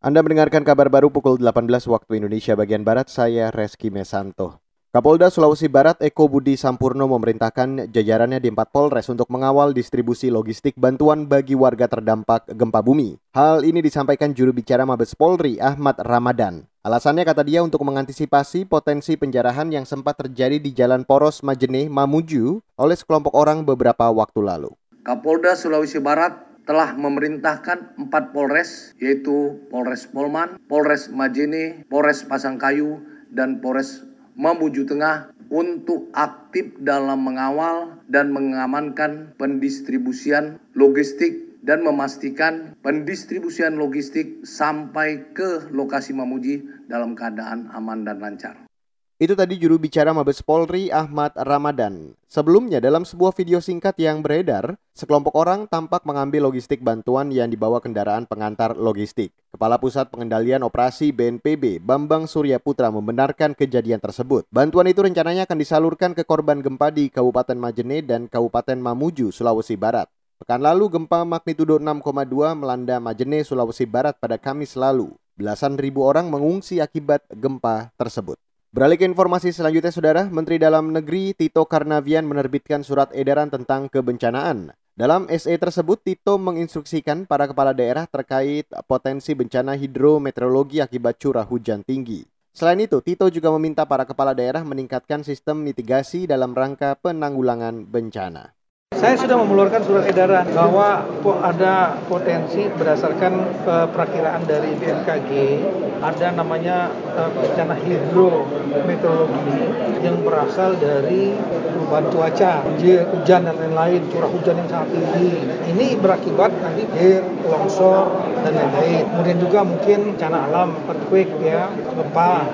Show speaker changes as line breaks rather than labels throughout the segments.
Anda mendengarkan kabar baru pukul 18 waktu Indonesia bagian Barat, saya Reski Mesanto. Kapolda Sulawesi Barat Eko Budi Sampurno memerintahkan jajarannya di empat Polres untuk mengawal distribusi logistik bantuan bagi warga terdampak gempa bumi. Hal ini disampaikan juru bicara Mabes Polri Ahmad Ramadan. Alasannya kata dia untuk mengantisipasi potensi penjarahan yang sempat terjadi di Jalan Poros Majene Mamuju oleh sekelompok orang beberapa waktu lalu.
Kapolda Sulawesi Barat telah memerintahkan empat Polres, yaitu Polres Polman, Polres Majene, Polres Pasangkayu, dan Polres Mamuju Tengah untuk aktif dalam mengawal dan mengamankan pendistribusian logistik dan memastikan pendistribusian logistik sampai ke lokasi Mamuji dalam keadaan aman dan lancar.
Itu tadi juru bicara Mabes Polri Ahmad Ramadan. Sebelumnya dalam sebuah video singkat yang beredar, sekelompok orang tampak mengambil logistik bantuan yang dibawa kendaraan pengantar logistik. Kepala Pusat Pengendalian Operasi BNPB Bambang Surya Putra membenarkan kejadian tersebut. Bantuan itu rencananya akan disalurkan ke korban gempa di Kabupaten Majene dan Kabupaten Mamuju, Sulawesi Barat. Pekan lalu gempa magnitudo 6,2 melanda Majene, Sulawesi Barat pada Kamis lalu. Belasan ribu orang mengungsi akibat gempa tersebut. Beralih ke informasi selanjutnya, Saudara, Menteri Dalam Negeri Tito Karnavian menerbitkan surat edaran tentang kebencanaan. Dalam SE tersebut, Tito menginstruksikan para kepala daerah terkait potensi bencana hidrometeorologi akibat curah hujan tinggi. Selain itu, Tito juga meminta para kepala daerah meningkatkan sistem mitigasi dalam rangka penanggulangan bencana.
Saya sudah mengeluarkan surat edaran bahwa ada potensi berdasarkan uh, perakiraan dari BMKG ada namanya uh, bencana hidrometeorologi yang berasal dari perubahan cuaca, hujan dan lain-lain, curah hujan yang sangat tinggi. Ini berakibat nanti air, longsor dan lain-lain. Kemudian juga mungkin bencana alam, earthquake ya, gempa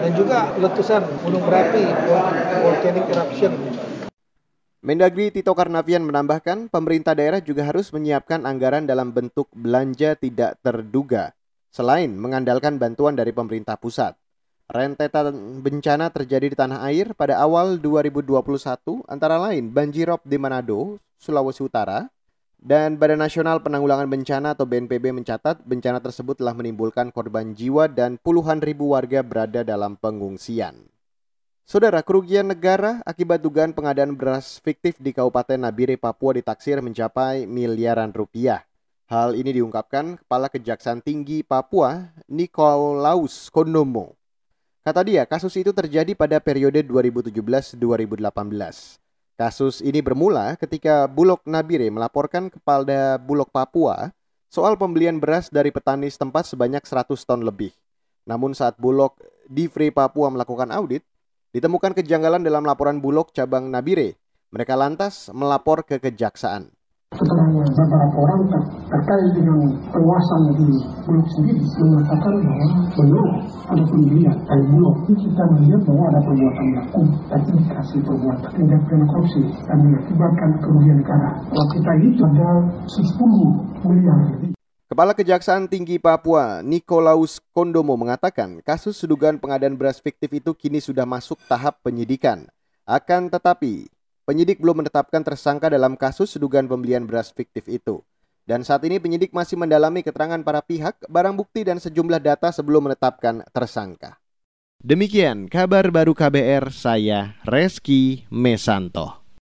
dan juga letusan gunung berapi, volcanic eruption
Mendagri Tito Karnavian menambahkan, pemerintah daerah juga harus menyiapkan anggaran dalam bentuk belanja tidak terduga, selain mengandalkan bantuan dari pemerintah pusat. Rentetan bencana terjadi di tanah air pada awal 2021 antara lain banjirop di Manado, Sulawesi Utara, dan Badan Nasional Penanggulangan Bencana atau BNPB mencatat bencana tersebut telah menimbulkan korban jiwa dan puluhan ribu warga berada dalam pengungsian. Saudara, kerugian negara akibat dugaan pengadaan beras fiktif di Kabupaten Nabire, Papua ditaksir mencapai miliaran rupiah. Hal ini diungkapkan Kepala Kejaksaan Tinggi Papua, Nikolaus Kondomo. Kata dia, kasus itu terjadi pada periode 2017-2018. Kasus ini bermula ketika Bulog Nabire melaporkan kepada Bulog Papua soal pembelian beras dari petani setempat sebanyak 100 ton lebih. Namun saat Bulog di Free Papua melakukan audit, Ditemukan kejanggalan dalam laporan Bulog cabang Nabire. Mereka lantas melapor ke kejaksaan.
Setelah orang ter terkait dengan penguasaan di Bulog sendiri mengatakan bahwa belum ada pembelian dari Bulog. Ini kita melihat bahwa ada perbuatan laku dan indikasi perbuatan tindak pidana korupsi dan mengakibatkan kerugian negara. Kalau kita itu ada 10 miliar lebih.
Kepala Kejaksaan Tinggi Papua, Nikolaus Kondomo mengatakan kasus dugaan pengadaan beras fiktif itu kini sudah masuk tahap penyidikan. Akan tetapi, penyidik belum menetapkan tersangka dalam kasus dugaan pembelian beras fiktif itu. Dan saat ini penyidik masih mendalami keterangan para pihak, barang bukti dan sejumlah data sebelum menetapkan tersangka. Demikian kabar baru KBR saya Reski Mesanto.